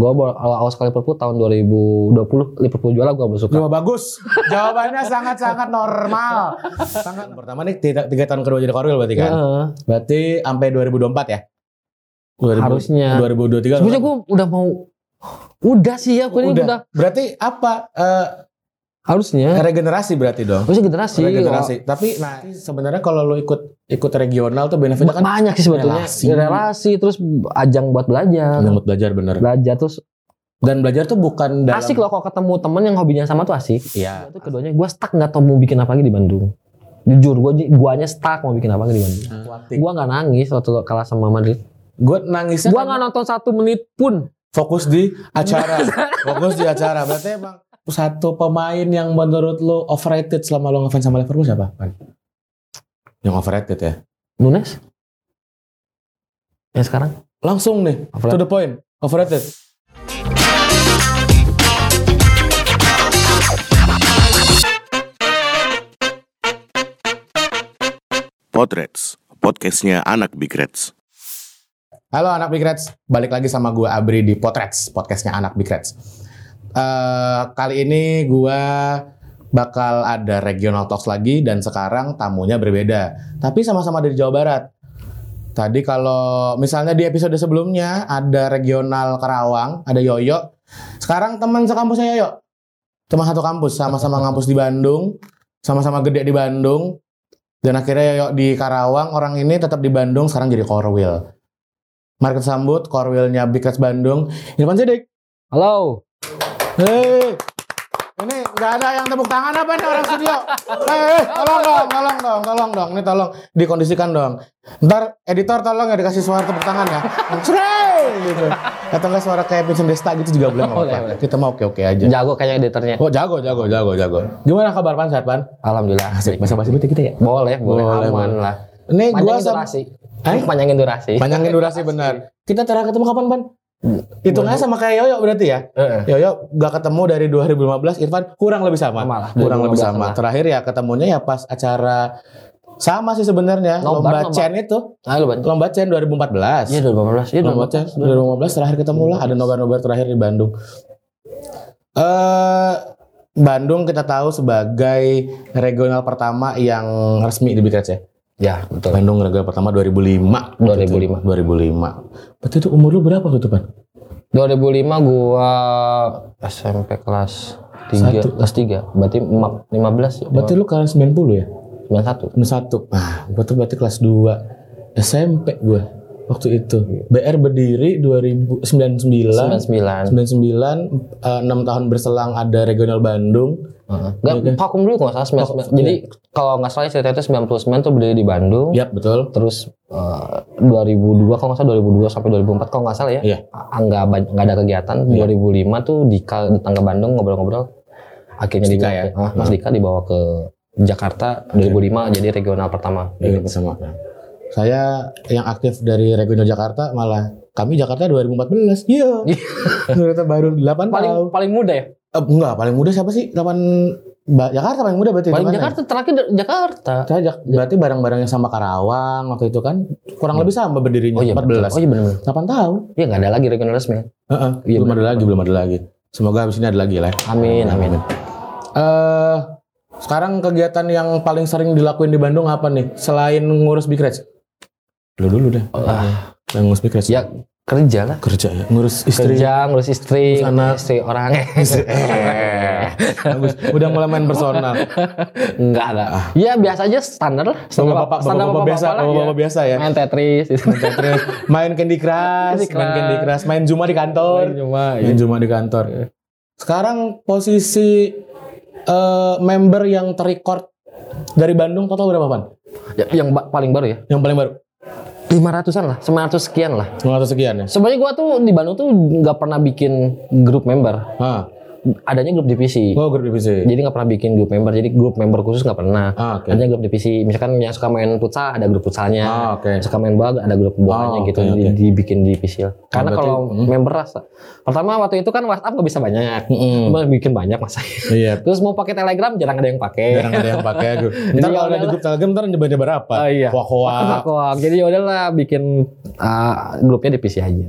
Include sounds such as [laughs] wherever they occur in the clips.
Gua baru awal sekali Liverpool tahun 2020 Liverpool juara gua baru suka. Cuma bagus. Jawabannya sangat-sangat normal. Sangat. Pertama nih tiga, tiga tahun kedua jadi Korwil berarti kan? Heeh. Berarti sampai 2024 ya? 2000 Harusnya. 2023. Sebenarnya gua udah mau udah sih ya, aku ini Udah. udah Berarti apa? Eh, harusnya. regenerasi berarti dong. Harusnya generasi. Regenerasi. Tapi nah sebenarnya kalau lu ikut ikut regional tuh benefitnya kan banyak sih sebetulnya relasi. relasi. terus ajang buat belajar nyambut belajar bener. belajar terus Dan belajar tuh bukan dalam asik loh kalau ketemu temen yang hobinya sama tuh asik Iya. itu keduanya gue stuck nggak tau mau bikin apa lagi di Bandung jujur gue guanya stuck mau bikin apa lagi di Bandung gue nggak nangis waktu kalah sama Madrid Gue nangisnya gue kan nggak nonton satu menit pun fokus di acara. [laughs] fokus di acara. Berarti emang satu pemain yang menurut lu overrated selama lu ngefans sama Liverpool siapa? Pan? Yang overrated ya. Nunes yang sekarang Langsung nih, to Overrated. the point. Overrated. Potrets, podcastnya anak Big Reds. Halo anak Big Reds, balik lagi sama gue Abri di Potrets, podcastnya anak Big Reds. Eh, kali ini gue bakal ada regional talks lagi dan sekarang tamunya berbeda, tapi sama-sama dari Jawa Barat. Tadi kalau misalnya di episode sebelumnya ada regional Karawang, ada Yoyo. Sekarang teman sekampusnya Yoyo, cuma satu kampus, sama-sama [laughs] ngampus di Bandung, sama-sama gede di Bandung. Dan akhirnya Yoyo di Karawang, orang ini tetap di Bandung, sekarang jadi Korwil. Mari kita sambut Korwilnya Big Reds Bandung, Irfan Sidik. halo Hei, ini nggak ada yang tepuk tangan apa nih orang studio? Hei, tolong dong, tolong dong, tolong dong, ini tolong dikondisikan dong. Ntar editor tolong ya dikasih suara tepuk tangan ya. Cerai gitu. Atau nggak suara kayak Vincent Desta gitu juga boleh nggak Boleh, apa-apa. Kita mau oke-oke aja. jago kayaknya editornya Oh jago, jago, jago, jago. Gimana kabar Pan sehat Pan? alhamdulillah Asik, bahasa basi kita ya. boleh boleh, Boleh, aman boleh. lah Ini gua panjangin sama durasi Eh? panjangin durasi panjangin durasi benar. Kita terakhir ketemu kapan Pan? Hitungannya sama kayak Yoyo berarti ya? Heeh. Yoyo gak ketemu dari 2015, Irfan kurang lebih sama. Sama lah, kurang lebih 2015 sama. lah. Terakhir ya ketemunya ya pas acara sama sih sebenarnya lomba nobar. Chen itu. ah bantu Lomba Chen 2014. iya 2015 iya lomba Chen 2015 terakhir ketemu lah ada nobar-nobar terakhir di Bandung. Eh Bandung kita tahu sebagai regional pertama yang resmi di Big ya. Ya betul Bandung regional pertama 2005. 2005. 2005. Berarti itu umur lu berapa itu, Pan? 2005 gua SMP kelas 3 Satu. kelas 3 berarti ma- 15 ya Berarti lu kalian 90 ya? 91 Kelas satu. Ah, gua tuh berarti kelas 2 SMP gua waktu itu. BR berdiri 2099. 99 99 eh, 6 tahun berselang ada regional Bandung. Enggak, vakum dulu kalau nggak salah. 99. Jadi kalau nggak salah cerita itu 99 tuh berdiri di Bandung. Yap, betul. Terus eh, 2002 kalau nggak salah 2002 sampai 2004 kalau nggak salah ya. Iya. ah, Nggak ban- nggak ada kegiatan. 2005 tuh Dika datang ke Bandung ngobrol-ngobrol. Akhirnya Mas Dika dibawa ya? ah, Mas Dika dibawa ke Jakarta 2005 jadi regional pertama. Regional bersama. Saya yang aktif dari regional Jakarta malah kami Jakarta 2014. Iya. Ternyata baru 8 Paling tahun. paling muda ya. Eh, enggak, paling muda siapa sih? 8 Ba- Jakarta paling muda berarti Paling hitungannya. Jakarta terakhir dari Jakarta. Saya Jak- berarti barang-barangnya sama Karawang waktu itu kan kurang lebih sama berdirinya Oh iya, betul. 14. oh iya benar. 8 tahun. Iya nggak ada lagi regional resmi. Heeh. Iya, belum ada lagi, belum ada lagi. Semoga habis ini ada lagi lah. Amin, amin. Eh sekarang kegiatan yang paling sering dilakuin di Bandung apa nih? Selain ngurus Big Reds? Lu dulu deh. Ah, Yang ngurus Reds. ya kerja lah. Kerja ya. Ngurus istri. Kerja, ngurus istri, Ngurus anak. istri orang. [laughs] Eh, bagus. Udah mulai main personal. Enggak lah. Ya biasa aja standar lah. Sama bapak, standar bapak, bapak biasa, bapak, bapak biasa ya. Main Tetris. [laughs] gitu. Terus main Candy Crush, main Candy Crush. Main Zuma di kantor. Cuma Main Zuma di kantor. Sekarang posisi eh, member yang terrecord dari Bandung total berapa, Pan? Ya, yang ba- paling baru ya. Yang paling baru? 500-an lah, 900 sekian lah. 900 sekian ya? Sebenarnya gua tuh di Bandung tuh nggak pernah bikin grup member. Ah, Adanya grup divisi. oh grup divisi. Jadi nggak pernah bikin grup member. Jadi grup member khusus nggak pernah. Ah, oke. Adanya grup divisi. Misalkan yang suka main futsal ada grup futsalnya. Ah, oke. Suka main bola ada grup bolanya Oh, gitu di- oke. dibikin divisi. lah. Karena berarti- kalau hmm. member rasa pertama waktu itu kan WhatsApp nggak bisa banyak. Mm-mm. Cuma bikin banyak masa. Iya. [laughs] Terus mau pakai Telegram jarang ada yang pakai. Jarang ada yang pakai. [laughs] Ntar Jadi kalau ya ada di grup Telegram ntar nyebar-nyebar apa? Oh, iya. Wah, Wah, [laughs] Jadi ya udahlah bikin ah, grupnya divisi aja.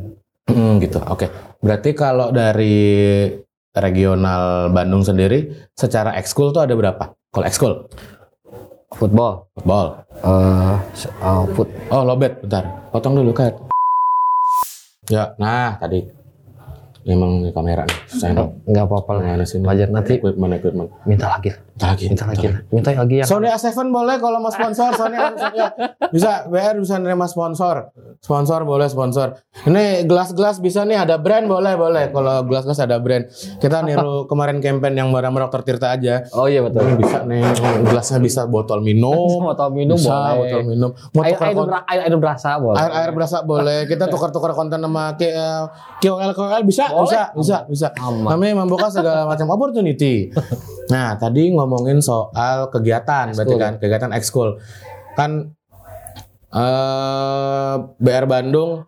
Hmm, gitu. Oke. Berarti kalau dari regional Bandung sendiri secara ekskul tuh ada berapa? Kalau ekskul Football. football. Eh, s- eh, foot. Oh, lobet, bentar. Potong dulu, Kat. Ya, nah tadi Emang ini kamera nih, dong. Nggak apa-apa lah. Wajar nanti Equipment, equipment. minta lagi. Minta lagi. Minta lagi. Minta lagi yang Sony A7 boleh kalau mau sponsor, Sony A7 ya. Bisa, BR bisa nerima sponsor. Sponsor boleh sponsor. Ini gelas-gelas bisa nih ada brand boleh boleh. Kalau gelas-gelas ada brand. Kita niru [laughs] kemarin campaign yang barang Dr. Tirta aja. Oh iya betul. Ini bisa nih, gelasnya bisa botol minum. [laughs] Botol minum bisa, boleh. botol minum. Mau Air, air, air, air berasa boleh. air air berasa boleh. Kita tukar-tukar konten sama K- eh, KOL KOL bisa, Boleh. bisa, bisa, bisa. Aman. Kami membuka segala macam opportunity. [laughs] Nah, tadi ngomongin soal kegiatan, berarti Ekskul. kan kegiatan ekskul. Kan eh BR Bandung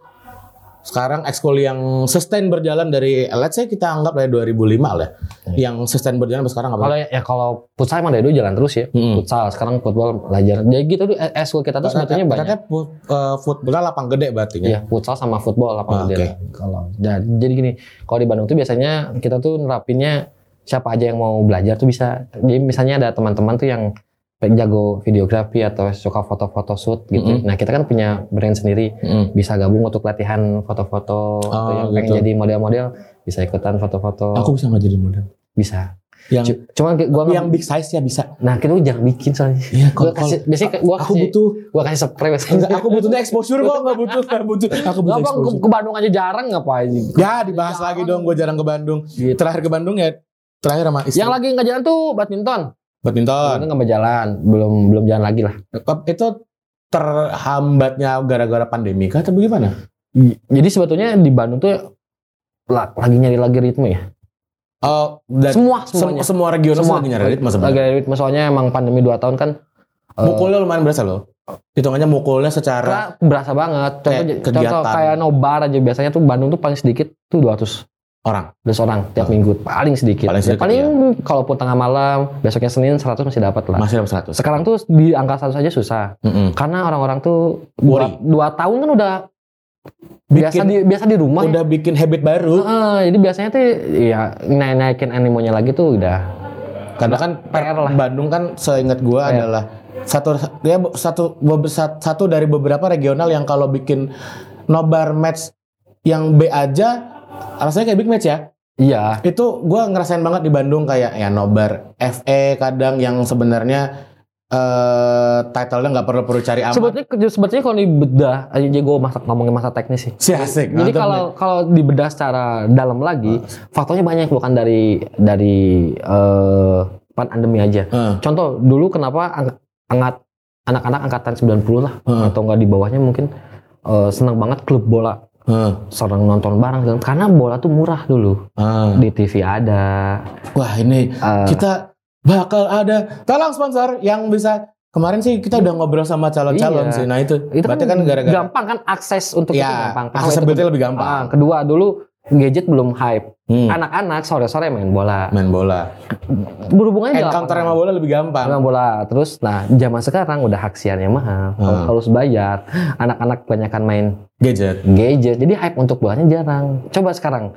sekarang ekskul yang sustain berjalan dari let's say kita anggap dari 2005 lah. Yang sustain berjalan sampai sekarang apa? Kalau ya, ya kalau futsal emang dari dulu jalan terus ya. Hmm. Futsal sekarang football belajar. Jadi gitu tuh eh, school kita tuh sebetulnya banyak. Katanya fu- eh, football lapang gede berarti ya. Iya, futsal sama football Ah, apa gede oke. lah. Kalau jadi gini, kalau di Bandung tuh biasanya kita tuh nerapinnya siapa aja yang mau belajar tuh bisa. Jadi misalnya ada teman-teman tuh yang jago videografi atau suka foto-foto shoot gitu. Mm-mm. Nah, kita kan punya brand sendiri, Mm. bisa gabung untuk latihan foto-foto atau Oh, yang pengen gitu. jadi model-model bisa ikutan foto-foto. Aku bisa nggak jadi model. bisa. Yang C- Cuman gua yang big size ya bisa. Nah, kita jangan bikin soalnya. Iya, Gua kasih, biasanya gua aku kasih, butuh gua kasih spray biasanya. Enggak, aku butuhnya [laughs] exposure kok, enggak butuh, enggak butuh. Aku butuh Gak bang, ke, exposure. ke Bandung aja jarang ngapain? Ya, dibahas lagi dong, gue jarang ke Bandung. Gitu. Terakhir ke Bandung ya, terakhir sama istri. Yang lagi nggak jalan tuh badminton. badminton. Itu nggak berjalan, belum belum jalan lagi lah. Itu terhambatnya gara-gara pandemi kah atau bagaimana? Jadi sebetulnya di Bandung tuh la- lagi nyari lagi ritme ya. Oh, dan Semua sem- semuanya. semua regional Semua. lagi nyari ritme Lagi sebenarnya. nyari ritme soalnya emang pandemi 2 tahun kan. eh, Mukulnya lumayan berasa loh. Hitungannya mukulnya secara berasa banget. Contoh, Kayak contoh kegiatan. kayak nobar aja biasanya tuh Bandung tuh paling sedikit tuh 200 orang. 200 orang tiap minggu paling sedikit. Paling Ya, sedikit, paling kalaupun tengah malam, besoknya Senin 100 masih dapat lah. Masih dapat 100. Sekarang tuh di angka 100 saja susah. Mm-mm. Karena orang-orang tuh dua, Worry. dua tahun kan udah biasa Bikin- di biasa di rumah. ya. Udah bikin habit baru. Heeh, jadi biasanya tuh ya naik naikin animonya lagi tuh udah Karena kan PR lah. Bandung kan seingat gua PR. adalah satu ya satu satu dari beberapa regional yang kalau bikin nobar match yang B aja rasanya kayak big match ya. iya. Itu gua ngerasain banget di Bandung kayak ya nobar FE kadang yang sebenarnya eh title-nya nggak perlu perlu cari amat. Sebetulnya sebetulnya kalau dibedah aja gue masa ngomongin masa teknis sih. Si asik. Jadi kalau kalau dibedah secara dalam lagi, faktornya banyak bukan dari dari eh pandemi aja. Eh, Contoh dulu kenapa ang- angat anak-anak angkatan 90 lah Heeh. atau enggak di bawahnya mungkin eh, senang banget klub bola eh, sering nonton bareng karena bola tuh murah dulu. Eh. di TV ada. Wah ini eh, kita bakal ada tolong sponsor yang bisa kemarin sih kita udah ngobrol sama calon-calon Iya. sih. Nah itu, itu berarti kan gara-gara gampang kan akses untuk itu ya gampang Pertama itu lebih gampang. Ah, kedua dulu gadget belum hype. Hmm, anak-anak sore-sore main bola. Main bola. Berhubungannya encounter sama bola lebih gampang. Main bola. Terus nah zaman sekarang udah haksiannya mahal. Hmm. harus bayar anak-anak kebanyakan main gadget. gadget. Jadi hype untuk bolanya jarang. Coba sekarang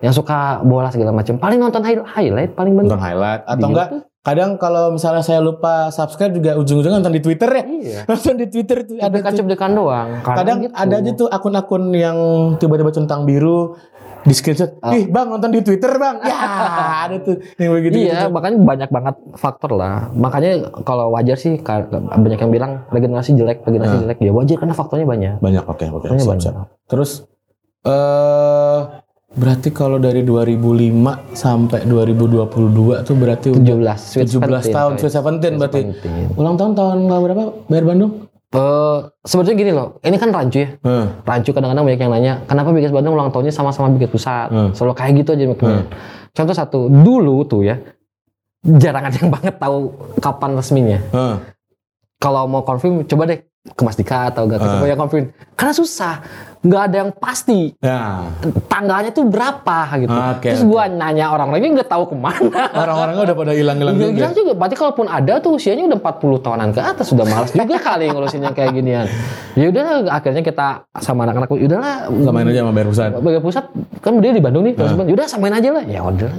yang suka bola segala macam paling nonton hi- highlight paling banyak. Nonton highlight. Atau Di enggak kadang kalau misalnya saya lupa subscribe juga ujung-ujungnya nonton di Twitter ya. Iya. [laughs] Nonton di Twitter tuh ada dekan doang. Kadang gitu. ada aja tuh akun-akun yang tiba-tiba centang biru di screenshot Ah. ih bang nonton di Twitter bang ya [laughs] ada tuh yang begitu Iya, makanya banyak banget faktor lah. Makanya kalau wajar sih banyak yang bilang regenerasi jelek, regenerasi Hmm. jelek. Ya wajar karena faktornya banyak. banyak oke oke Faktornya siap, terus eh berarti kalau dari 2005 sampai 2022 tuh berarti udah 17, sweet 17 tahun, coy. Sweet 17 berarti. Sweet 17. Ulang tahun tahun berapa? Bayar Bandung? Eh, sebetulnya gini loh, ini kan rancu ya. Hmm. Rancu kadang-kadang banyak yang nanya, kenapa Bigas Bandung ulang tahunnya sama-sama Bigas Pusat? Hmm. Selalu kayak gitu aja mikirnya. Contoh satu, dulu tuh ya, jarang ada yang [laughs] banget tahu kapan resminya. Hmm. Kalau mau confirm, coba deh ke Mas Dika atau gak ke Hmm. siapa yang confirm. Karena susah. Nggak ada yang pasti Nah, tanggalnya tuh berapa gitu. Oke, Terus gua nanya orang lain nggak tahu ke mana. orang-orangnya udah pada hilang-hilang juga. juga. Berarti kalaupun ada tuh usianya udah 40 tahunan ke atas sudah malas juga kali ngurusin yang kayak ginian. Ya udah akhirnya kita sama anak-anak udahlah Samain aja sama bayar pusat. Sebagai pusat kan dia di Bandung nih, terus udah samain aja lah. Ya udah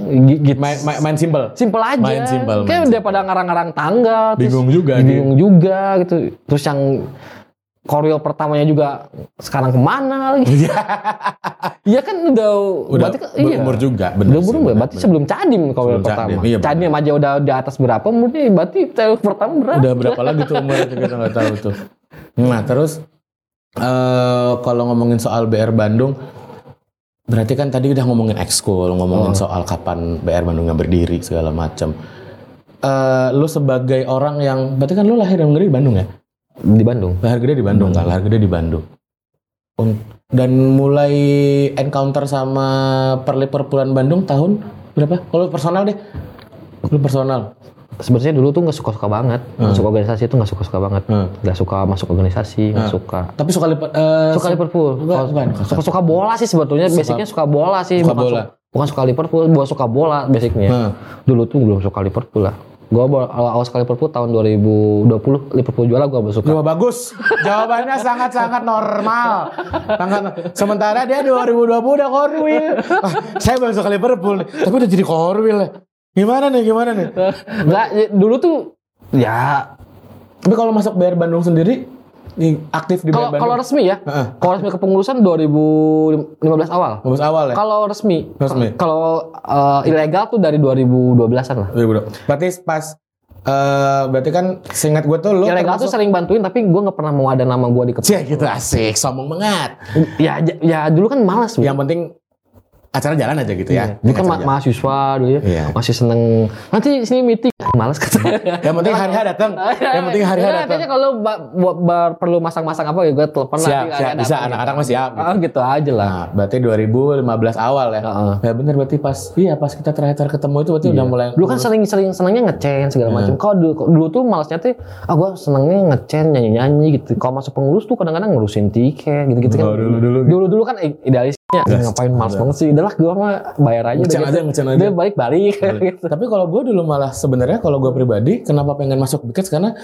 gitu. Main, main, main simple. Simpel aja. Main simpel, Kayak udah pada ngarang-ngarang tanggal. terus Bingung juga. Bingung juga gitu. Terus yang Korwil pertamanya juga sekarang ke mana lagi? Iya kan udah, Udah berarti kan, iya. berumur juga, bener Udah berumur, berarti bener. sebelum Cadim Korwil Sebelum pertama. Cadim, iya. Cadim aja udah di atas berapa umurnya, berarti Korwil pertama berapa? Udah berapa lagi tuh umurnya kita nggak tahu tuh. Nah terus eh kalau ngomongin soal BR Bandung, berarti kan tadi udah ngomongin ekskul, ngomongin Oh. soal kapan BR Bandungnya berdiri segala macam. Eh lu sebagai orang yang, berarti kan lu lahir dan gede di Bandung ya? Di Bandung. Lahir gede di Bandung kan, lahir gede di Bandung. Un- Dan mulai encounter sama perliperpulan Bandung tahun berapa? Kalau personal deh, lu personal. Sebenarnya dulu tuh nggak suka-suka banget. Hmm. Masuk organisasi tuh nggak suka-suka banget. Hmm. Nggak suka masuk organisasi, nggak Hmm. suka. Tapi suka lipat, eh, Suka Liverpool. Kalau- bukan. Suka-suka bola sih sebetulnya. Suka- Basicnya suka bola sih. Suka bukan bola. su- bukan suka Liverpool, bukan suka bola basicnya. Hmm. Dulu tuh belum suka Liverpool lah. Gua baru- awal suka Liverpool tahun 2020 Liverpool juara gua baru suka. Wah, bagus. Jawabannya sangat-sangat normal. Sangat. Sementara dia 2020 udah Corwil. Ah, saya baru suka Liverpool nih. Tapi udah jadi Corwil ya. Gimana nih, gimana nih? Enggak, dulu tuh ya Tapi kalau masuk BR Bandung sendiri, nih, aktif di kalau BR kalau Bandung. resmi ya, Heeh. kalau resmi kepengurusan 2015 awal. Lulus awal ya? Kalau resmi, Resmi. kalau eh, ilegal tuh dari 2012-an lah. 2020. Berarti pas eh berarti kan seingat gue tuh lu ilegal tuh termasuk sering bantuin tapi gue nggak pernah mau ada nama gue di kepala. Cie gitu asik, sombong banget. Ya, ya, ya dulu kan malas. Yang penting acara jalan aja gitu ya. Iya. Dulu kan Acara ma- jalan. mahasiswa dulu ya. Iya. Masih seneng. Nanti sini meeting. [laughs] Malas katanya. Yang penting hari hari datang. [laughs] Yang penting hari hari Ya, datang. Kayaknya kalau ba- buat perlu masang-masang apa ya gue telepon Siap, nanti siap, ada bisa anak-anak gitu. mah siap. Ah, gitu aja lah. Nah, berarti 2015 awal ya. Heeh. Ya bener berarti pas iya pas kita terakhir ketemu itu berarti udah Iya. mulai Dulu kan sering-sering senangnya ngecen segala macam. Kalau dulu, dulu tuh malasnya tuh, ah gue senangnya ngecen nyanyi-nyanyi gitu. Kalau masuk pengurus tuh kadang-kadang ngurusin tiket gitu-gitu kan. Oh, dulu-dulu gitu. Dulu-dulu i- idealisnya ngapain malas banget sih. Udahlah gue mah bayar aja. Ngecen aja, ngecen aja. Dia balik-balik [laughs] gitu. Tapi kalau gue dulu malah sebenarnya kalau gue pribadi kenapa pengen masuk Bikets karena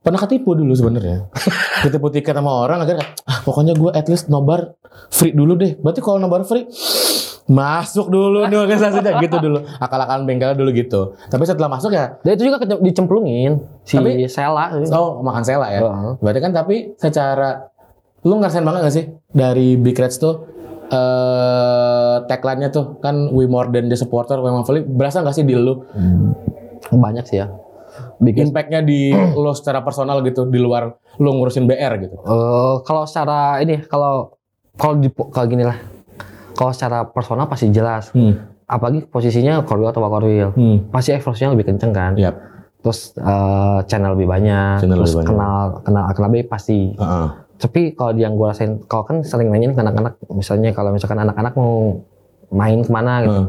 pernah ketipu dulu sebenarnya. [laughs] ketipu tiket sama orang akhirnya ah pokoknya gue at least nobar free dulu deh. Berarti kalau nobar free [sniffs] masuk dulu nih organisasinya gitu dulu. Akal-akalan bengkel dulu gitu. Tapi setelah masuk ya Dan itu juga dicemplungin si Tapi- Sela. oh makan sela ya. Heeh. Berarti kan tapi secara lu ngerasain banget gak sih dari Big Reds tuh eh tagline-nya tuh kan we more than the supporter, we more berasa gak sih di lu Banyak sih ya. Bikin impact-nya di [clears throat] lo secara personal gitu di luar lo ngurusin BR gitu. Eh, kalau secara ini kalau kalau di kalau gini lah. Kalau secara personal pasti jelas. Hmm. Apalagi posisinya korwil atau korwil. Hmm. Pasti exposure lebih kenceng kan. Yap. Terus eh, channel lebih banyak. Channel terus lebih banyak. kenal kenal lebih pasti. Heeh. Tapi kalau yang gue rasain, kalau kan sering nanyain ke anak-anak, misalnya kalau misalkan anak-anak mau main ke mana gitu, Heeh.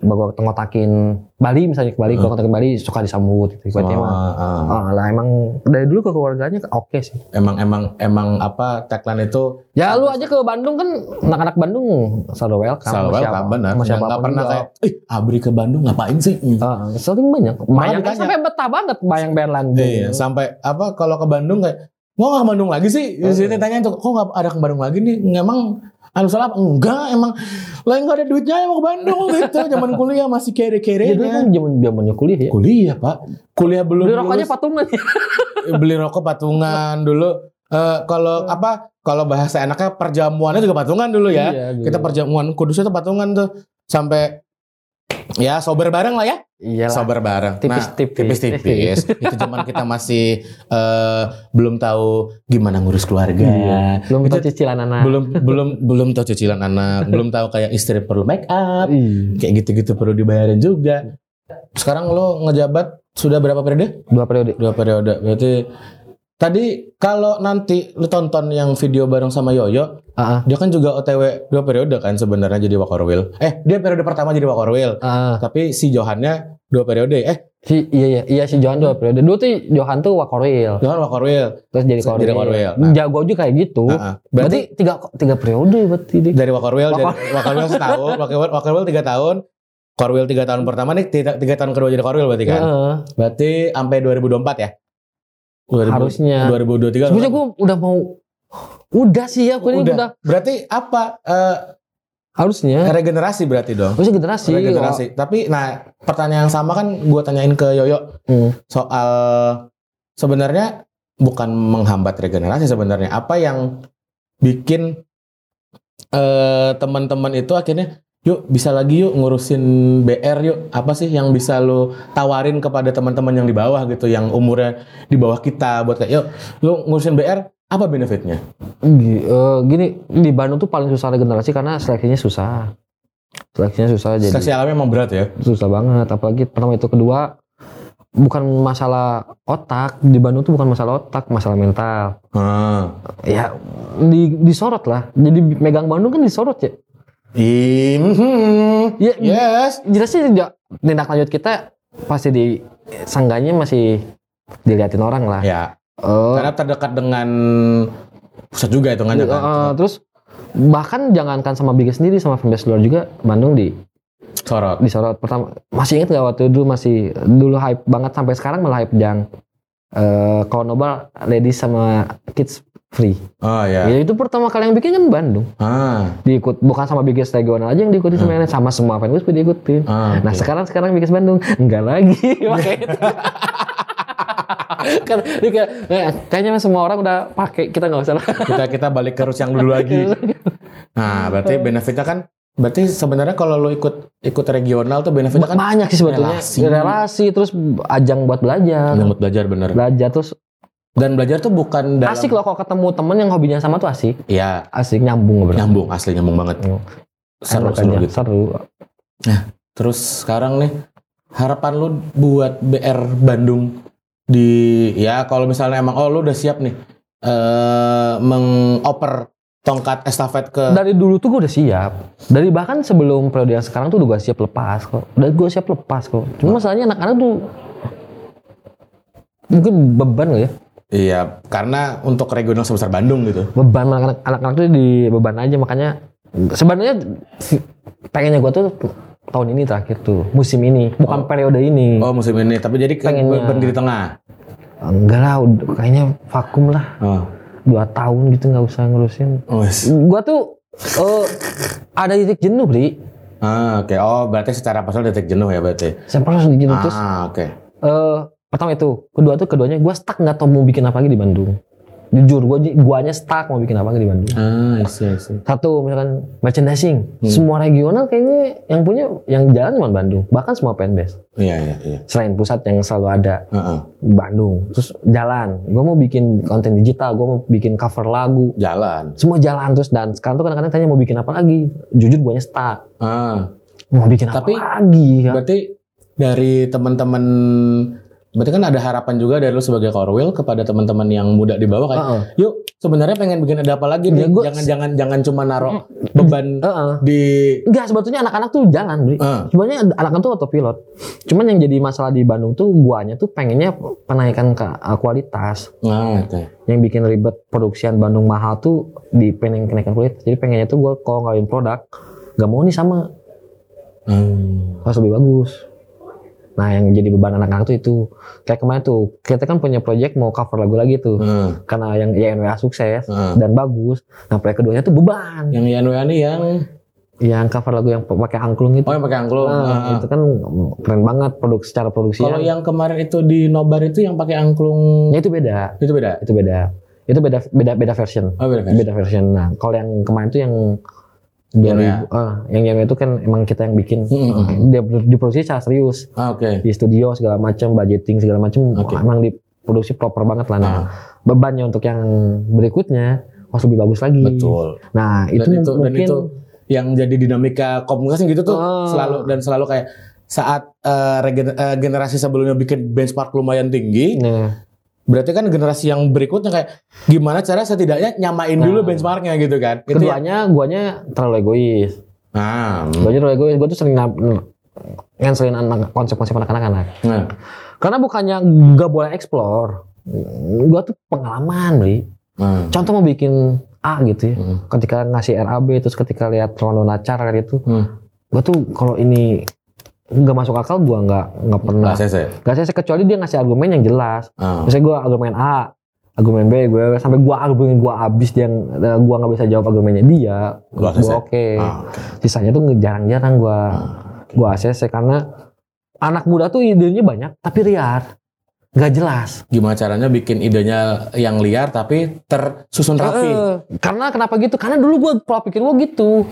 bawa ngotakin Bali misalnya ke Bali, Hmm. gua ngotakin Bali suka disambut gitu. Berarti emang, Oh, ah. ah, lah emang dari dulu ke keluarganya oke sih. Emang emang emang apa tagline itu Ya lu aja ke Bandung kan anak-anak Bandung selalu welcome. selalu welcome siapa- benar. sama Nggak pernah kayak, ih Abri ke Bandung ngapain sih? Hmm. Ah, sering banyak. Ditanya. sampai betah banget bayang Berland. Iya, sampai apa kalau ke Bandung kayak Kok nggak ke Bandung lagi sih? Di sini tanya tuh, kok nggak ada ke Bandung lagi nih? Emang anu salah? Enggak, emang lain nggak ada duitnya ya mau ke Bandung [laughs] gitu. Zaman kuliah masih Ya dulu kan zaman zamannya kuliah ya. Kuliah pak, kuliah belum Beli rokoknya lulus. patungan ya. beli rokok patungan dulu. Eh, kalau apa? Kalau bahasa enaknya perjamuannya juga patungan dulu ya. Iya, dulu. Kita perjamuan kudus itu patungan tuh sampai ya sober bareng lah ya. Iyalah. Sober bareng. Tipis-tipis. tipis-tipis. [laughs] itu zaman kita masih eh, belum tahu gimana ngurus keluarga. Iya. Belum Itu tahu cicilan anak. belum belum belum tahu cicilan anak, [laughs] belum tahu kayak istri perlu make up, Iya. kayak gitu-gitu perlu dibayarin juga. Sekarang lo ngejabat sudah berapa periode? Dua periode. Dua periode. Berarti tadi kalau nanti lu tonton yang video bareng sama Yoyo, Ah, dia kan juga OTW dua periode kan sebenarnya jadi Wakorwil. Eh, dia periode pertama jadi Wakorwil. ah. Tapi si Johannya dua periode. Eh, Si iya iya iya si Johan dua periode. Dulu tuh Johan tuh Wakoril, Johan Wakorwil. terus jadi Jadi Koril. Korwil. Nah. Jago juga kayak gitu. Heeh. Berarti tiga tiga periode berarti dia. dari Wakorwil dari Wakor- Wakorwil setahun, [laughs] Wakorwil Wakorwil tiga tahun, Korwil tiga tahun pertama nih tiga, tiga tahun kedua jadi Korwil berarti kan? Heeh. Berarti sampai 2024 ya? 2000 Harusnya. 2023 Sebenarnya gue udah mau udah sih ya, gue ini udah. udah Berarti apa? Eh, harusnya. regenerasi berarti dong. Harusnya generasi. Regenerasi. Tapi nah pertanyaan yang sama kan gue tanyain ke Yoyo Hmm. soal sebenarnya bukan menghambat regenerasi sebenarnya apa yang bikin eh teman-teman itu akhirnya yuk bisa lagi yuk ngurusin BR yuk apa sih yang bisa lo tawarin kepada teman-teman yang di bawah gitu yang umurnya di bawah kita buat kayak yuk lu ngurusin BR apa benefitnya Gi- eh, gini di Bandung tuh paling susah regenerasi karena seleksinya susah. Seleksinya susah jadi seleksi alamnya emang berat ya susah banget. Apalagi pertama itu kedua bukan masalah otak di Bandung tuh bukan masalah otak, masalah mental. hmm. Ya di disorot lah. Jadi megang Bandung kan disorot ya. Im, hmm. Ya yes. jelasnya tidak tindak lanjut kita pasti di sangganya masih diliatin orang lah. ya. Eh, karena terdekat dengan pusat juga itu kan eh, terus bahkan jangankan sama Biggest sendiri sama fanbase luar juga Bandung di sorot. disorot. Pertama masih inget gak waktu dulu masih dulu hype banget sampai sekarang malah hype yang kalau Nobel ladies sama kids free. Oh ya. Ya itu pertama kali yang bikin kan Bandung. Ah. Diikut bukan sama Biggest regional aja yang diikuti yang lain, sama semua fanbase pun diikutin. Ah, nah oke. sekarang sekarang Biggest Bandung. Enggak lagi. [laughs] Pakai itu. [laughs] Kan ini kayak, eh, kayaknya semua orang udah pakai kita nggak usah lah. Kita kita balik ke roots yang dulu lagi. Nah, berarti benefitnya kan berarti sebenarnya kalau lo ikut ikut regional tuh benefitnya kan banyak sih sebetulnya. relasi. relasi. terus ajang buat belajar. Nyambut belajar bener. belajar terus Dan belajar tuh bukan dalam asik loh kalau ketemu temen yang hobinya sama tuh asik. Iya, asik nyambung ngobrol nyambung asli nyambung banget. Hmm. Seru Enak seru aja, gitu. seru. Terus sekarang nih harapan lu buat BR Bandung di ya kalau misalnya emang oh lu udah siap nih eh mengoper tongkat estafet ke dari dulu tuh gue udah siap. Dari bahkan sebelum periode yang sekarang tuh udah gue siap lepas kok. Dari gue siap lepas kok. Cuma masalahnya anak-anak tuh mungkin beban gak ya Iya, karena untuk regional sebesar Bandung gitu. beban anak-anak tuh di beban aja makanya sebenarnya pengennya gue tuh tahun ini terakhir tuh musim ini bukan periode ini Oh musim ini, tapi jadi Pengennya. berdiri tengah. enggak lah kayaknya vakum lah Oh, dua tahun gitu nggak usah ngurusin oh gua tuh eh, ada titik jenuh bri Ah, oke. Oh, berarti secara personal detik jenuh ya berarti. saya titik jenuh terus Ah, oke. eh pertama itu. Kedua tuh keduanya gua stuck nggak tahu mau bikin apa lagi di Bandung. Jujur gua guanya stuck mau bikin apa lagi di Bandung. Ah, I see, I see. satu misalkan merchandising. Hmm. semua regional kayaknya yang punya yang jalan cuma Bandung. Bahkan semua fanbase. Iya, iya, iya. selain pusat yang selalu ada. Heeh. Bandung. Terus jalan. Gua mau bikin konten digital gua mau bikin cover lagu. Jalan. semua jalan terus. Dan sekarang tuh kadang-kadang tanya mau bikin apa lagi. Jujur guanya stuck. Ah, mau bikin apa Tapi, lagi ya? berarti dari teman-teman berarti kan ada harapan juga dari lu sebagai Korwil kepada teman-teman yang muda di bawah kayak, Heeh. yuk sebenarnya pengen bikin ada apa lagi nih? Ya, gua- Jangan jangan jangan cuma naruh beban [laughs] Heeh. di Enggak, sebetulnya anak-anak tuh jalan. Ah, Sebenarnya anak-anak tuh autopilot. Cuman yang jadi masalah di Bandung tuh guanya tuh pengennya penaikan ke uh, kualitas. nah, oke. Yang bikin ribet produksian Bandung mahal tuh di pengen kenaikan kualitas. Jadi pengennya tuh gua kalau ngawin produk nggak mau nih sama Hmm. harus lebih bagus. Nah, yang jadi beban anak-anak tuh itu kayak kemarin tuh kita kan punya project mau cover lagu lagi tuh Hmm. karena yang YNWA sukses Hmm. dan bagus. Nah, proyek keduanya tuh beban. Yang Yanwea nih yang Yang cover lagu yang pakai angklung itu. oh yang pakai angklung. Nah, Ah, ah. itu kan keren banget produk secara produksi. Kalau yang kemarin itu di Nobar itu yang pakai angklung Ya, itu beda, itu beda. itu beda, itu beda beda beda version, Oh beda. kan? beda version. Nah, kalau yang kemarin itu yang Yang 2000, ah, yang yang itu kan emang kita yang bikin, Hmm, dia diproduksi secara serius Ah, oke. di studio segala macam, budgeting segala macam, Oke. emang diproduksi proper banget lah. Nah, Ah, bebannya untuk yang berikutnya harus lebih bagus lagi. betul. Nah, Dan itu, itu dan mungkin itu yang jadi dinamika komunikasi gitu tuh Ah. selalu dan selalu kayak saat eh, regen- eh, generasi sebelumnya bikin benchmark lumayan tinggi, nah, berarti kan generasi yang berikutnya kayak gimana cara setidaknya nyamain dulu Nah. benchmarknya gitu kan? Itu ya. keduanya guanya terlalu egois. Ah. Gue terlalu egois, gue tuh sering nab- nganselin anak konsep-konsep anak-anak anak. Nah, Karena bukannya nggak boleh explore. Gua tuh pengalaman, Bli. nah. Contoh mau bikin A gitu ya. Hmm. Ketika ngasih RAB terus ketika lihat Rondo Nacar kayak gitu, Hmm. gua tuh kalau ini nggak masuk akal gua nggak nggak pernah. Nah, saya, kecuali dia ngasih argumen yang jelas. Ah. Misalnya gua argumen A, argumen B, gue sampai gua argumen gua habis dia eh, gua nggak bisa jawab argumennya dia, Gua gua, oke. Ah, oke. Sisanya tuh jarang-jarang gua gua ACC karena anak muda tuh idenya banyak tapi liar, nggak jelas. Gimana caranya bikin idenya yang liar tapi tersusun rapi Eh, karena kenapa gitu? Karena dulu gua pola pikir gua gitu.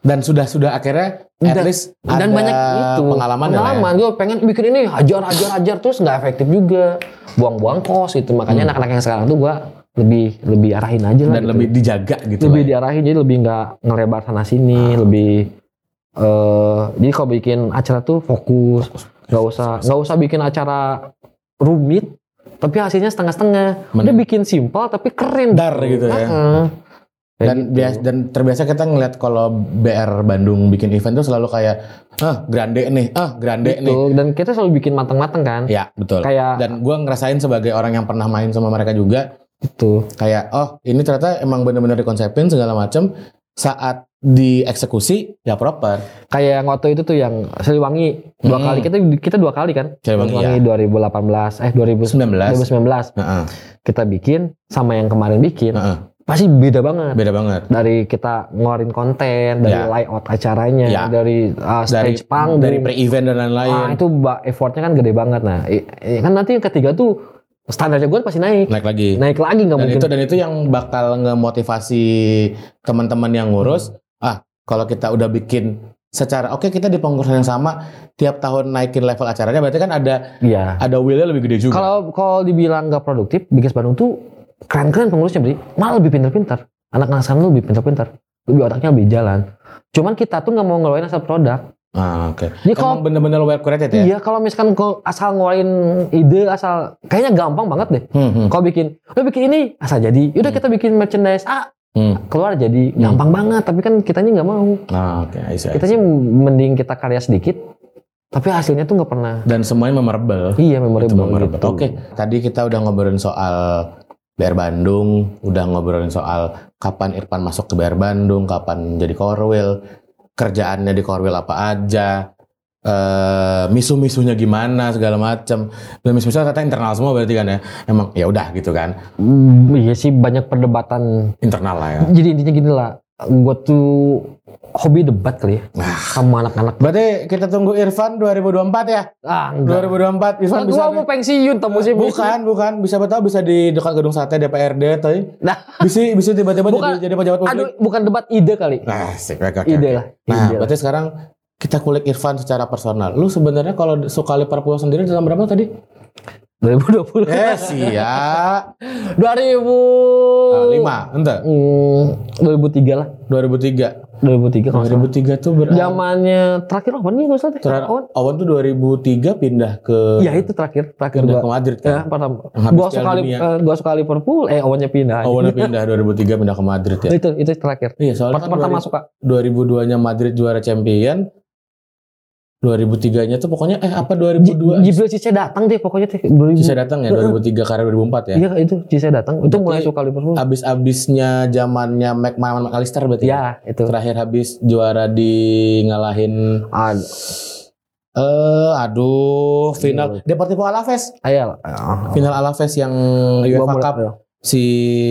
dan sudah sudah akhirnya at Dan- least dan ada banyak itu pengalaman, ya, pengalaman gue pengen bikin ini hajar hajar hajar terus nggak efektif juga buang-buang kos gitu makanya anak-anak yang sekarang tuh gue lebih lebih arahin aja Hmm. lah dan gitu. lebih dijaga gitu lebih lah. diarahin jadi lebih nggak ngelebar sana sini Ah. lebih eh jadi kalau bikin acara tuh fokus nggak usah nggak usah bikin acara rumit tapi hasilnya setengah-setengah. Udah bikin simpel tapi keren. Dar gitu ya. Kayak dan gitu. bias, dan terbiasa kita ngeliat kalau BR Bandung bikin event tuh selalu kayak ah grande nih ah grande nih. Gitu. dan kita selalu bikin matang-matang kan. Ya betul. Kayak dan gua ngerasain sebagai orang yang pernah main sama mereka juga itu kayak oh ini ternyata emang bener-bener dikonsepin segala macam saat dieksekusi ya proper. Kayak yang waktu itu tuh yang Siliwangi dua Hmm. kali. Kita kita dua kali kan? Siliwangi, 2018 eh 2019 19 2019 Heeh, kita bikin sama yang kemarin bikin. Heeh. pasti beda banget. Beda banget. Dari kita ngeluarin konten dari Ya. layout acaranya Ya. dari uh, dari stage panggung. dari pre-event dan ah, lain-lain itu ba- effortnya kan gede banget. Nah kan nanti yang ketiga tuh standarnya gue pasti naik. Naik lagi. Naik lagi nggak mungkin. itu dan itu yang bakal ngemotivasi teman-teman yang ngurus. Ah kalau kita udah bikin secara oke kita di pengurusan yang sama tiap tahun naikin level acaranya berarti kan ada iya. ada willnya lebih gede juga. Kalau kalau dibilang nggak produktif Bigas Bandung tuh keren-keren pengurusnya beli malah lebih pintar-pintar. Anak-anak tuh lebih pintar-pintar. Lebih otaknya lebih jalan. Cuman kita tuh nggak mau ngeluarin asal produk ah, oke. Jadi kalau bener-bener well curated ya? Iya kalau misalkan kau asal ngeluarin ide asal kayaknya gampang banget deh. Hmm, hmm, kalau bikin udah bikin ini asal jadi. Udah kita bikin merchandise ah hmm. keluar jadi. Gampang banget tapi kan kitanya nggak mau. Ah, oke I see, I see. kitanya mending kita karya sedikit tapi hasilnya tuh nggak pernah. Dan semuanya memorable. Iya Itu memorable. gitu. Oke, tadi kita udah ngobrolin soal BR Bandung, udah ngobrolin soal kapan Irfan masuk ke BR Bandung, kapan jadi korwil, kerjaannya di korwil apa aja, eh misu-misunya gimana segala macam. Dan misu-misunya ternyata internal semua berarti kan ya. Emang ya udah gitu kan. Hmm, iya sih banyak perdebatan Internal lah ya. jadi intinya gini lah gue tuh hobi debat kali ya Nah. sama anak-anak Berarti kita tunggu Irfan 2024 ya. ah enggak 2024 Irfan gue bisa mau pensiun temu sih Bukan, bukan. Bisa betul bisa di dekat gedung sate DPRD atau nah bisa bisa tiba-tiba jadi, jadi pejabat publik. aduh bukan debat ide kali Nah. Oke, oke, ide lah Nah, ide lah. berarti sekarang kita kulik Irfan secara personal. Lu sebenarnya kalau suka Liverpool sendiri dalam berapa tadi? 2020 Eh, siap. 2000 Nah, lima, ente. hmm, 2003 lah 2003. 2003 kalau nggak salah. 2003 tuh berarti. zamannya terakhir apa nih gue salah deh Terakhir- Awan. Awan tuh 2003 pindah ke Iya itu terakhir terakhir pindah gua ke Madrid ya kan. pertama Yang habis gua Piala suka Li- Dunia. eh, gua suka Liverpool eh awannya pindah Awan pindah 2003 pindah ke Madrid ya. itu itu terakhir Iya, soalnya kan pertama 2000 suka 2002-nya Madrid juara champion. 2003-nya tuh pokoknya eh apa 2002? Jibril Cisse datang deh pokoknya teh 2000 Bisa datang ya 2003 karena 2004 ya. Iya itu Cisse datang. Itu mulai Berarti suka Liverpool. Abis-abisnya zamannya McMahon McAllister berarti. ya? Iya itu. Terakhir habis juara di ngalahin Ah, eh aduh final Iya. Deportivo Alaves. Ayal. Ah, Final Alaves yang UEFA mulai- Cup si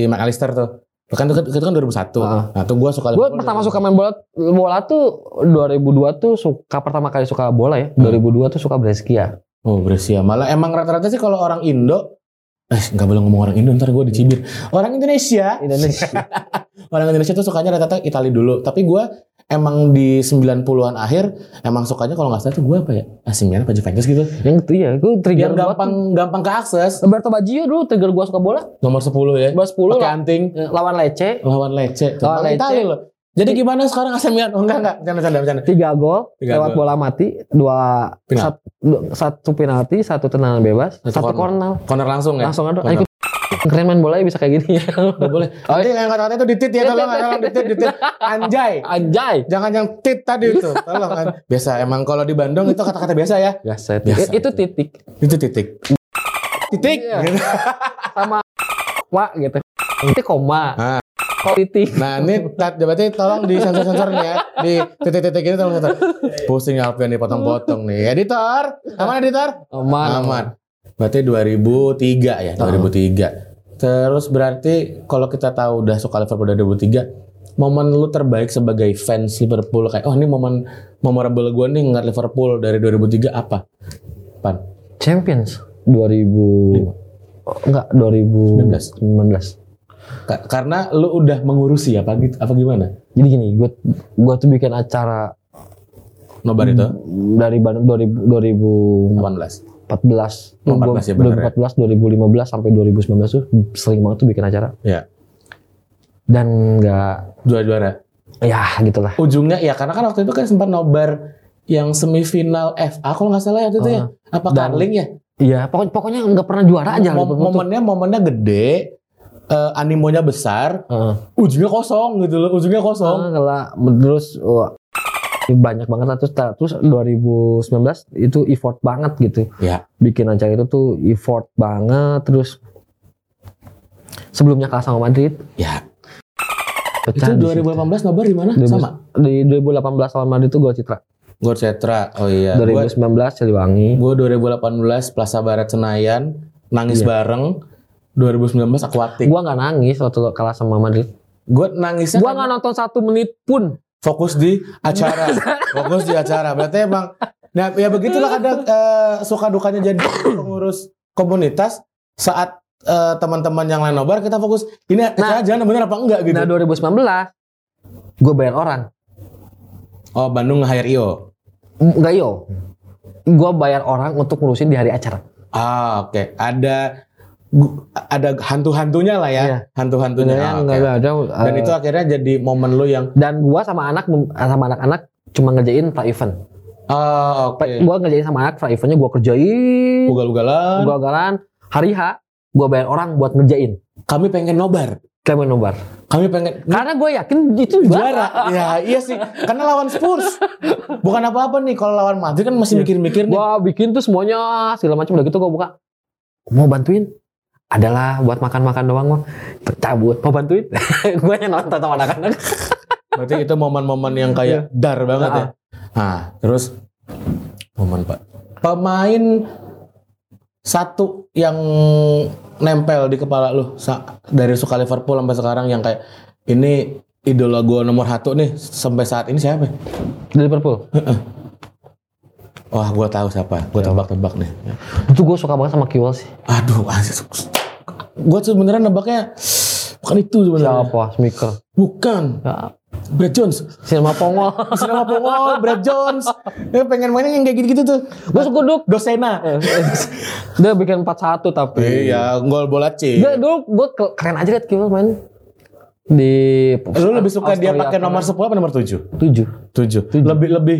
McAllister tuh. Kan itu, itu kan 2001. Ah. Nah, tuh gua suka Gue pertama suka main bola bola tuh 2002 tuh suka pertama kali suka bola ya. Hmm. 2002 tuh suka Brescia. Oh, Brescia. Malah emang rata-rata sih kalau orang Indo Eh, nggak boleh ngomong orang Indo, ntar gue dicibir. Orang Indonesia, Indonesia. [laughs] orang Indonesia tuh sukanya rata-rata Italia dulu. Tapi gue emang di 90-an akhir, emang sukanya kalau nggak salah tuh gue apa ya? AC Milan apa Juventus gitu. yang itu ya, gue trigger Yang gampang tuh. gampang keakses. Roberto Baggio dulu trigger gua suka bola. Nomor 10 ya. Nomor 10 Pakai anting. Lawan Lecce. Lawan Lecce. Tuh, Lawan Lecce. Italia loh. Jadi gimana sekarang AC Milan? Oh, enggak, enggak. Bercanda, bercanda, bercanda. tiga gol Tiga lewat gol. bola mati dua Penalti. sat- du- satu penalti satu tendangan bebas Satu satu, corner. corner Corner langsung ya? langsung ada ikut Keren main bola ya bisa kayak gini ya. Gak boleh. Oh, Nanti yang kata-kata itu ditit ya tolong, tolong ditit, ditit. [laughs] Anjay. Anjay. Jangan yang tit tadi itu. Tolong kan. Biasa emang kalau di Bandung itu kata-kata biasa ya. Biasa. Biasa. Itu titik. Itu titik. Titik. Iya. sama [laughs] wa gitu. Itu koma. Ah. Kok titik. Nah ini berarti tolong di sensor-sensor nih ya Di titik-titik ini tolong sensor [laughs] Pusing Alfian dipotong-potong nih Editor Aman editor? Aman. Aman Berarti 2003 ya 2003 Terus berarti kalau kita tahu udah suka Liverpool dari 2003 Momen lu terbaik sebagai fans Liverpool Kayak oh ini momen memorable gue nih ngeliat Liverpool dari 2003 apa? Pan? Champions 2000 oh, enggak 2019. Ka- Karena lu udah mengurusi apa gitu apa gimana? Jadi gini, gue gua tuh bikin acara Nobar itu? dari Bandung 2000 18 2014 Oh, 14 ya, bener 2014 2015 sampai 2019 tuh sering banget tuh bikin acara. Iya. Dan nggak Juara-juara? Ya gitulah. Ujungnya ya karena kan waktu itu kan sempat nobar yang semifinal FA kalau nggak salah ya waktu itu ya. Apa Dan- Carling ya? Iya pokoknya pokoknya nggak pernah juara aja Mom- momennya momennya gede eh, animonya besar Heeh. ujungnya kosong gitu loh ujungnya kosong. Ah, kalau terus wah, banyak banget lah. Terus terus 2019 itu effort banget gitu. Ya. Bikin acara itu tuh effort banget. Terus sebelumnya kalah sama Madrid. Ya. Itu pecah di situ. 2018 nobar di mana? 2000 sama? di 2018 lawan Madrid itu gol Citra. Gor Cetra oh iya. Gua 2019 Siliwangi. Gua 2018 Plaza Barat Senayan nangis Iya. bareng. 2019 Aquatic. Gua nggak nangis waktu kalah sama Madrid. Gua nangisnya gua karena nggak nonton satu menit pun fokus di acara. [laughs] Fokus di acara. Berarti emang nah ya begitulah kadang eh, suka dukanya jadi pengurus komunitas saat eh, teman-teman yang lain nobar kita fokus ini acara jalan bener apa enggak? Gitu. Nah 2019 gua bayar orang. Oh Bandung nge-hire Io nggak yo gua bayar orang untuk ngurusin di hari acara. Ah oke. Ada gu- ada hantu-hantunya lah ya Iya. hantu-hantunya Ah, oke. nggak ada dan itu akhirnya jadi momen lu yang dan gua sama anak sama anak-anak cuma ngerjain pra event ah oke gua ngerjain sama anak pra eventnya gua kerjain ugal-ugalan gua galan hari H gua bayar orang buat ngerjain kami pengen nobar main nobar kami pengen karena gue yakin itu juara. ya iya sih. Karena lawan Spurs. Bukan apa-apa nih kalau lawan Madrid kan masih mikir-mikir nih. Gua bikin tuh semuanya segala macam udah gitu gua buka. Mau bantuin? Adalah buat makan-makan doang mah. Cabut. Mau bantuin? [laughs] gue yang nonton sama anak-anak. Berarti itu momen-momen yang kayak dar banget ya. Nah, terus momen Pak. Pemain satu yang nempel di kepala lu dari suka Liverpool sampai sekarang yang kayak ini idola gua nomor satu nih sampai saat ini siapa? Di Liverpool. Wah, gua tahu siapa. Gua tebak-tebak nih. Itu gue suka banget sama Kiwal sih. Aduh, anjir. gua sebenarnya nebaknya bukan itu sebenarnya. Siapa? Smiker. Bukan. Ya, Brad Jones. Sinema Pongol. [laughs] Sinema Pongol, Brad Jones. Dia pengen mainnya yang kayak gitu-gitu tuh. gue suka duk. Dosena. Dia bikin 4-1 tapi. Iya, gol bola C. Dia dulu gue keren aja liat Kiwal main. Di Lu lebih suka dia Australia pakai nomor 10 apa nomor 7? 7. 7. Lebih lebih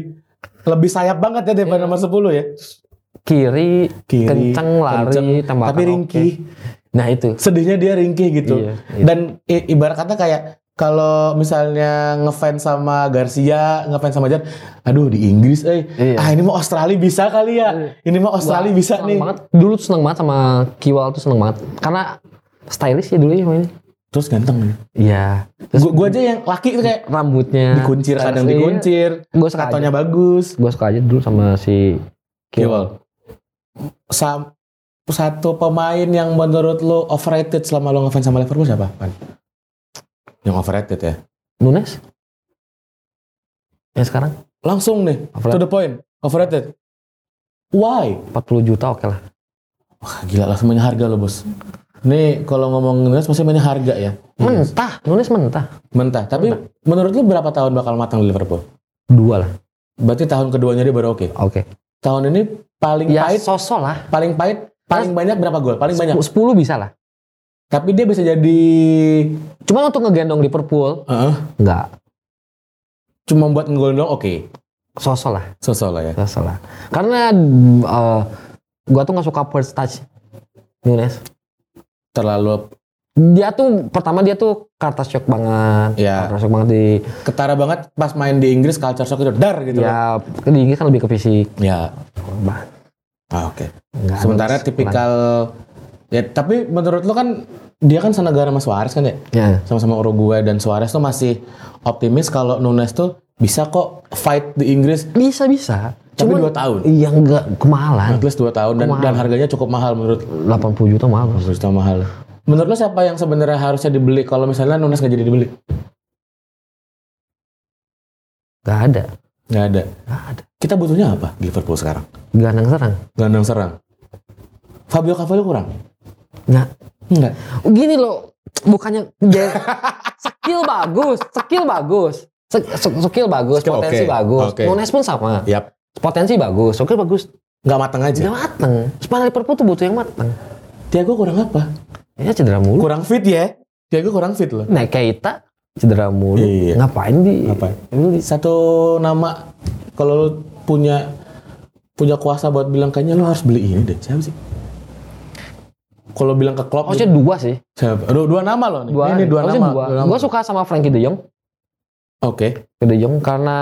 lebih sayap banget ya daripada nomor 10 ya. Kiri, Kiri, kenceng lari, kenceng, tembakan tapi ringkih. Nah itu. Sedihnya dia ringkih gitu. Iya, iya. Dan i- ibarat kata kayak kalau misalnya ngefans sama Garcia, ngefans sama Jan, aduh di Inggris eh. Iya. Ah ini mau Australia bisa kali ya. Iya. Ini mau Australia Wah, bisa seneng nih. Banget. Dulu tuh seneng banget sama Kiwal tuh seneng banget. Karena stylish ya dulu ya mainnya. Terus ganteng. Iya. Terus Gua, gua aja yang laki itu kayak rambutnya dikuncir kadang dikuncir, Gue suka aja. bagus. Gue suka aja dulu sama si Kiwal. Sam- satu pemain yang menurut lo overrated selama lo ngefans sama Liverpool siapa? Pan? Yang overrated ya. Nunes. Yang sekarang Langsung nih, to Overrated. the point. Overrated. Why? 40 juta oke lah. Wah, gila langsung mainnya harga lo bos. Nih kalau ngomong Nunes pasti mainnya harga ya. Mentah. Nunes mentah. Mentah. Tapi menurut lo berapa tahun bakal matang di Liverpool? Dua lah. Berarti tahun keduanya dia baru oke. Oke. Tahun ini paling Ya pahit, sosok lah. paling pahit, paling banyak berapa gol? Paling banyak. 10 bisa lah. Tapi dia bisa jadi Cuma untuk ngegendong Liverpool Heeh. enggak. cuma buat ngegol doang oke. Sosok lah. Sosok lah ya. Sosok lah. Karena uh, gua tuh nggak suka first touch Nunes. Terlalu Dia tuh pertama dia tuh culture shock banget. Ya. Culture shock banget di ketara banget pas main di Inggris culture shock itu dar gitu loh. ya di Inggris kan lebih ke fisik. Ya. Ah, oke. nggak Sementara halus, tipikal ya tapi menurut lo kan dia kan senegara sama Suarez kan ya? Ya. Sama-sama Uruguay dan Suarez tuh masih optimis kalau Nunes tuh bisa kok fight di Inggris Bisa bisa. Tapi Cuman dua tahun. Iya enggak kemahalan. At least 2 tahun dan, dan harganya cukup mahal menurut 80 juta mahal. Bos. Juta mahal. Menurut lo siapa yang sebenarnya harusnya dibeli kalau misalnya Nunes nggak jadi dibeli? Gak ada. Nggak ada. Gak ada. Kita butuhnya apa di Liverpool sekarang? Gelandang serang. Gelandang serang. Fabio Cavallo kurang? Nggak. Enggak. Gini loh, bukannya skill bagus, skill bagus. Skill bagus, Skill potensi oke, bagus. oke. Nunes pun sama. Yap. Potensi bagus, skill bagus. Nggak mateng aja. Tidak mateng. Sepanjang Liverpool tuh butuh yang mateng. Thiago kurang apa? Ya cedera mulu. Kurang fit ya? Thiago kurang fit loh. Nah, Keita cedera mulu. Iya. Ngapain di? Ngapain? Beli. Satu nama kalau lu punya punya kuasa buat bilang kayaknya lu harus beli ini deh. Siapa sih? Kalau bilang ke Klopp, Harusnya dua sih. siapa? Dua, dua nama loh nih. Dua. Ini dua nama. dua. dua nama. Gue suka sama Frankie De Jong. Oke. De Jong karena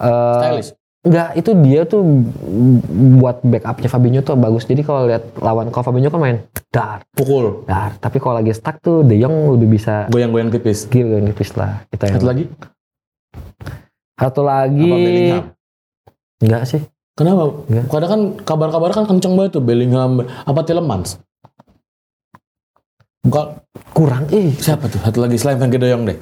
eh Stylish. Enggak, itu dia tuh buat backupnya Fabinho tuh bagus. Jadi kalau lihat lawan kalau Fabinho kan main dar, Pukul. dar. Tapi kalau lagi stuck tuh De Jong lebih bisa Goyang-goyang tipis. skill yang nipis lah. Kita yang Satu lagi? Satu lagi Apa enggak sih. Kenapa? Enggak. Kadang kan kabar-kabar kan kenceng banget tuh Bellingham apa Tielemans. Bukan Kurang eh. siapa tuh? Satu lagi selain Frankie De Jong deh.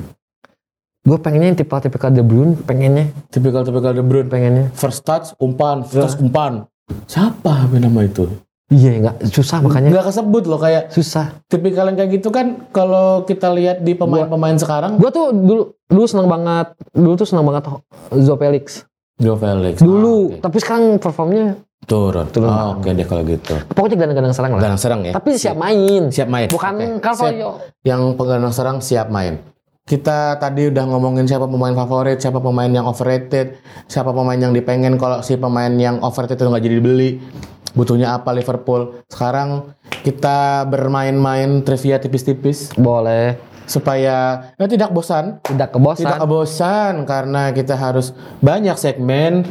Gue pengennya yang tipikal-tipikal De Bruyne, pengennya, Tipikal-tipikal De Bruyne. pengennya. First touch, umpan, first touch, umpan. Siapa apa nama itu? Iya, enggak susah makanya. Nggak kesebut loh kayak Susah. tipikal yang kayak gitu kan kalau kita lihat di pemain-pemain sekarang Gue tuh dulu dulu seneng banget, dulu tuh seneng banget Zo Felix. Joe Felix Dulu, Ah, oke. tapi sekarang performnya turun Turun. Ah, oke deh kalau gitu pokoknya gelandang-gelandang serang lah. gelandang serang ya Tapi siap main. siap main Bukan. Siap. Carvalho. yang penggelandang serang siap main kita tadi udah ngomongin siapa pemain favorit, siapa pemain yang overrated, siapa pemain yang dipengen kalau si pemain yang overrated itu nggak jadi dibeli. Butuhnya apa Liverpool? Sekarang kita bermain-main trivia tipis-tipis Boleh. supaya ya, tidak bosan. Tidak kebosan. Tidak kebosan karena kita harus banyak segmen.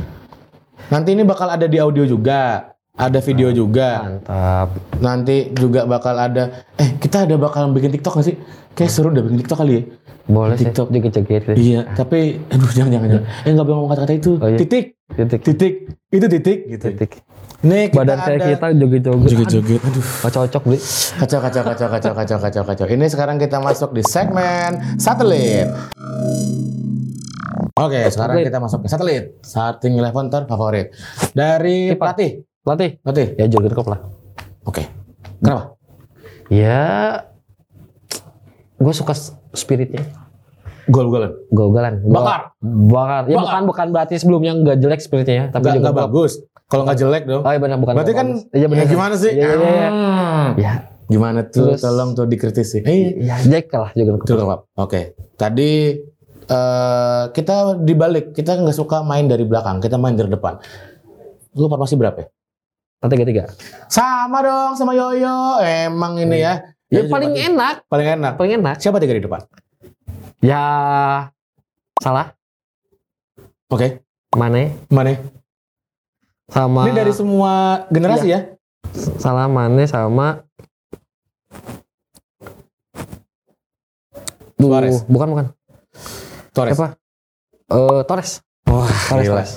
Nanti ini bakal ada di audio juga, ada video juga. Mantap. Nanti juga bakal ada. Eh kita ada bakal bikin TikTok gak sih? Kayak seru udah bikin TikTok kali ya. Boleh TikTok. sih. Joget-joget. sih. Iya, tapi aduh jangan jangan. jangan. [laughs] Eh nggak boleh ngomong kata-kata itu. Oh, iya. Titik, Titik. titik, itu titik gitu. Titik. Nih kita Badan kayak ada- kita joget-joget. joget-joget. Aduh. Cocok beli. Kacau, kacau, kacau, kacau, kacau, kacau, kacau. Ini sekarang kita masuk di segmen satelit. Oke, sekarang Satelit. kita masuk ke satelit. Starting eleven terfavorit dari pelatih. Pelatih. Pelatih. Ya Jurgen Klopp lah. Oke. Kenapa? Ya. Gue suka spiritnya. Gol-golan. Gol-golan. Gol- Bakar. Bakar. Ya Bakar. bukan bukan berarti sebelumnya nggak jelek spiritnya ya, tapi Nggak juga bagus. Kalau nggak jelek dong. Oh iya benar bukan. Berarti kan. Iya benar. ya gimana sih? Iya iya iya. Hmm. Ya, Gimana tuh? Terus- Tolong tuh dikritisi. Eh, ya jelek lah Jurgen Klopp. Oke. Tadi eh kita dibalik, kita nggak suka main dari belakang, kita main dari depan. Lu formasi berapa ya? Nanti tiga tiga. Sama dong sama Yoyo. Emang ini ya. Ya Yoyo paling enak, paling enak. paling enak. Siapa tiga di depan? Ya salah Oke. Mane Mane. sama Ini dari semua generasi ya? salah Mane sama Duh, Suarez. bukan bukan. Torres. Siapa? Eh Torres. Wah, Torres, gila. Torres.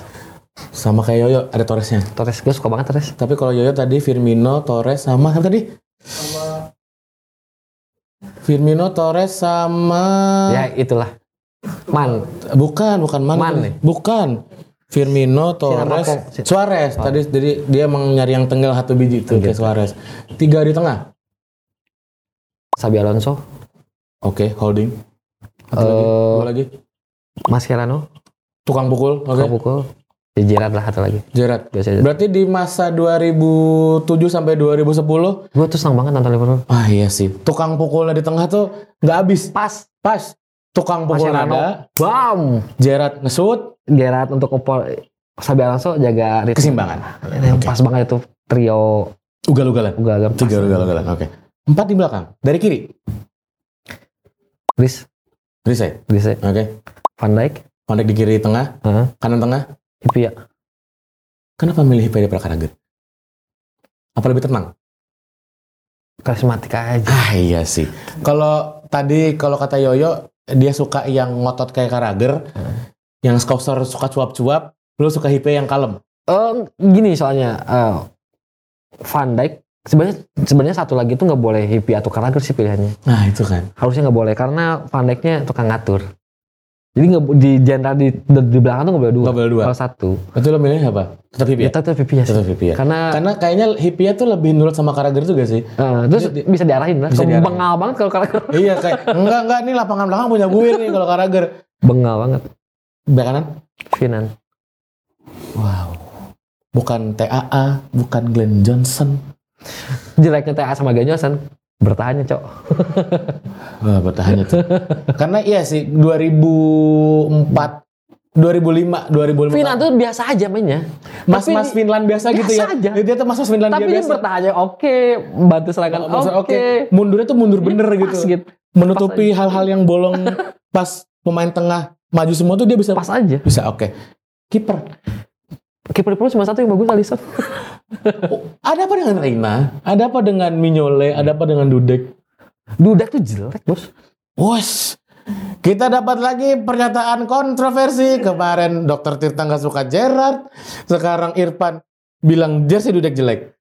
Sama kayak Yoyo, ada Torresnya. Torres, gue suka banget Torres. Tapi kalau Yoyo tadi Firmino, Torres sama apa tadi? Firmino, Torres sama Ya itulah. Man. bukan, bukan? Man tadi? nih. Bukan. Firmino, Torres, Sinamapo. Si- Suarez. Tadi jadi dia emang nyari yang tengah satu biji itu kayak Suarez. Tiga di tengah. Sabi Alonso, Oke, holding. Satu lagi. Eh, Dua lagi. Mascherano, Tukang pukul. Oke. Tukang pukul. Ya, Gerrard lah satu lagi. Gerrard. Biasa aja. Berarti di masa 2007 sampai 2010, Gue tuh senang banget nonton Liverpool. ah iya sih. Tukang pukulnya di tengah tuh nggak habis. Pas. Pas. Tukang pukul ada, Bam. Gerrard ngesut, Gerrard untuk ngepol Sabi Alonso jaga ritme. kesimbangan. Ini Oke. Pas banget itu trio Ugal-ugalan. ugal-ugal. Tiga ugal-ugalan. Oke. Empat di belakang. Dari kiri. Chris, Rise. Chris, Oke. Van Dijk, Van Dijk di kiri tengah, Heeh. kanan tengah. Hipia. Kenapa milih daripada Carragher? Apa lebih tenang? Karismatik aja. Ah iya sih. Kalau tadi kalau kata Yoyo dia suka yang ngotot kayak Carragher, yang Scouser suka cuap-cuap, lu suka Hipaya yang kalem. Eh, gini soalnya eh, Van Dijk sebenarnya sebenarnya satu lagi tuh nggak boleh Hipia atau Carragher sih pilihannya. Nah itu kan. Harusnya nggak boleh karena Van Dijknya tukang ngatur. Jadi nggak di jenderal di, di, di belakang tuh nggak boleh dua. Nggak boleh dua. Kalau satu. Itu lo milih apa? Tetap Hipaya. Kita tuh Hipia sih. Tetap Hipaya. Karena Karena kayaknya Hipaya tuh lebih nurut sama Carragher juga sih. eh, terus Dia- bisa diarahin lah. bisa diarahin. Bengal banget kalau Carragher. [laughs] iya kayak enggak enggak nih lapangan belakang punya gue nih kalau Carragher. Bengal banget. Back kanan? Finan. Wow. Bukan TAA, bukan Glenn Johnson. Jeleknya TA sama Glenn Johnson bertahannya cok. Wah, [laughs] bertahannya tuh. Karena iya sih 2004 2005 2005 Finan tuh biasa aja mainnya. Mas Tapi Mas Finland biasa, gitu ya. biasa aja. Dia tuh Mas Mas Finland Tapi dia dia biasa. bertahannya oke, bantu serangan Oh, oke. Mundurnya tuh mundur bener Pas gitu. gitu. Menutupi hal-hal yang bolong [laughs] pas pemain tengah maju semua tuh dia bisa Pas aja. bisa oke. Kiper. Kiper Liverpool cuma satu yang bagus Alisson. Oh, ada apa dengan Reina? Ada apa dengan Mignole? Ada apa dengan Dudek? Dudek tuh jelek bos. Wos, kita dapat lagi pernyataan kontroversi kemarin Dokter Tirta nggak suka Gerard, sekarang Irfan bilang jersey Dudek jelek.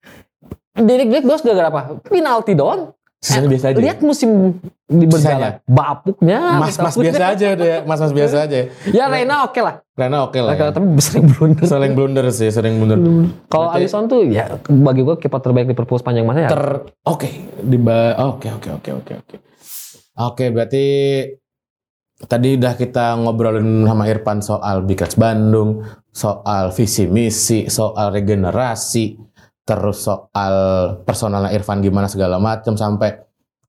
Derek Drake bos gara-gara apa? Penalti doang. Sisanya biasa aja. Lihat musim di berjalan. Bapuknya. Mas-mas biasa aja udah ya, mas-mas biasa aja. Ya [laughs] Reina oke lah. Karena oke lah. Oke, Ya. Tapi sering blunder. Sering blunder sih, sering blunder. Kalau Berarti- Alisson tuh ya bagi gue kiper terbaik Liverpool sepanjang masa ya. Ter oke di ba- oke oke oke oke oke. Oke, berarti tadi udah kita ngobrolin sama Irfan soal Big Reds Bandung, soal visi misi, soal regenerasi, terus soal personalnya Irfan gimana segala macam sampai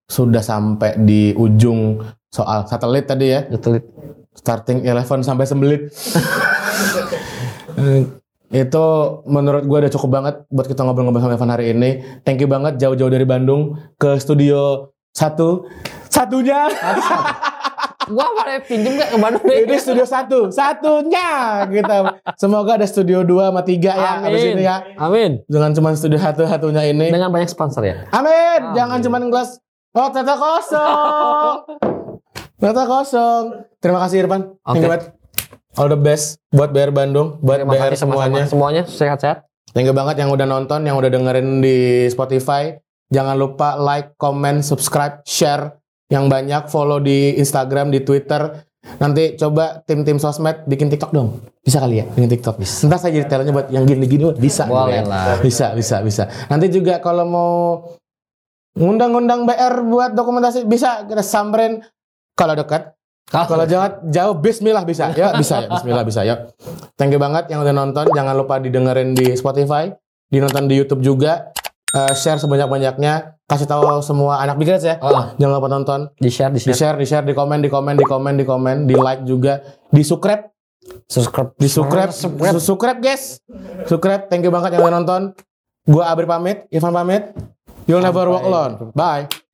sudah sampai di ujung soal satelit tadi ya Betul. starting eleven sampai sembelit. Itu menurut gue udah cukup banget buat kita ngobrol-ngobrol sama Evan hari ini. Thank you banget jauh-jauh dari Bandung ke studio satu. Satunya. [laughs] Gua boleh pinjem gak ke Bandung? ini studio satu. Satunya kita. Semoga ada studio 2 sama 3 ya. Abis Amin. ini ya. Amin. Jangan cuma studio satu-satunya ini. Dengan banyak sponsor ya. Amin. Amin. Jangan cuma gelas. Oh, ternyata kosong. [laughs] ternyata kosong. Terima kasih Irfan. Thank you Oke. banget. All the best buat BR Bandung, buat Terima BR kasih semuanya. Semuanya sehat-sehat. Thank you banget yang udah nonton, yang udah dengerin di Spotify. Jangan lupa like, comment, subscribe, share yang banyak, follow di Instagram, di Twitter. Nanti coba tim-tim sosmed bikin TikTok dong. Bisa kali ya bikin TikTok. Ntar saya jadi talentnya buat yang gini-gini bisa. Boleh gitu ya. lah. Bisa, bisa, bisa. Nanti juga kalau mau ngundang-ngundang BR buat dokumentasi bisa kita samperin kalau dekat. Kalau jangan jauh bismillah bisa. [laughs] Ya, bisa ya. Bismillah bisa ya. Thank you banget yang udah nonton. Jangan lupa didengerin di Spotify, dinonton di YouTube juga. Eh, share sebanyak-banyaknya. Kasih tahu semua anak Big Reds ya. Oh, Jangan lupa nonton. di share, di Di share, share, di share, di komen, di komen, di komen, di komen, di like juga, di subscribe, subscribe, di subscribe, subscribe. Su- subscribe guys. Subscribe. Thank you banget yang udah nonton. Gua Abri pamit, Irfan pamit. You'll never walk alone. Bye.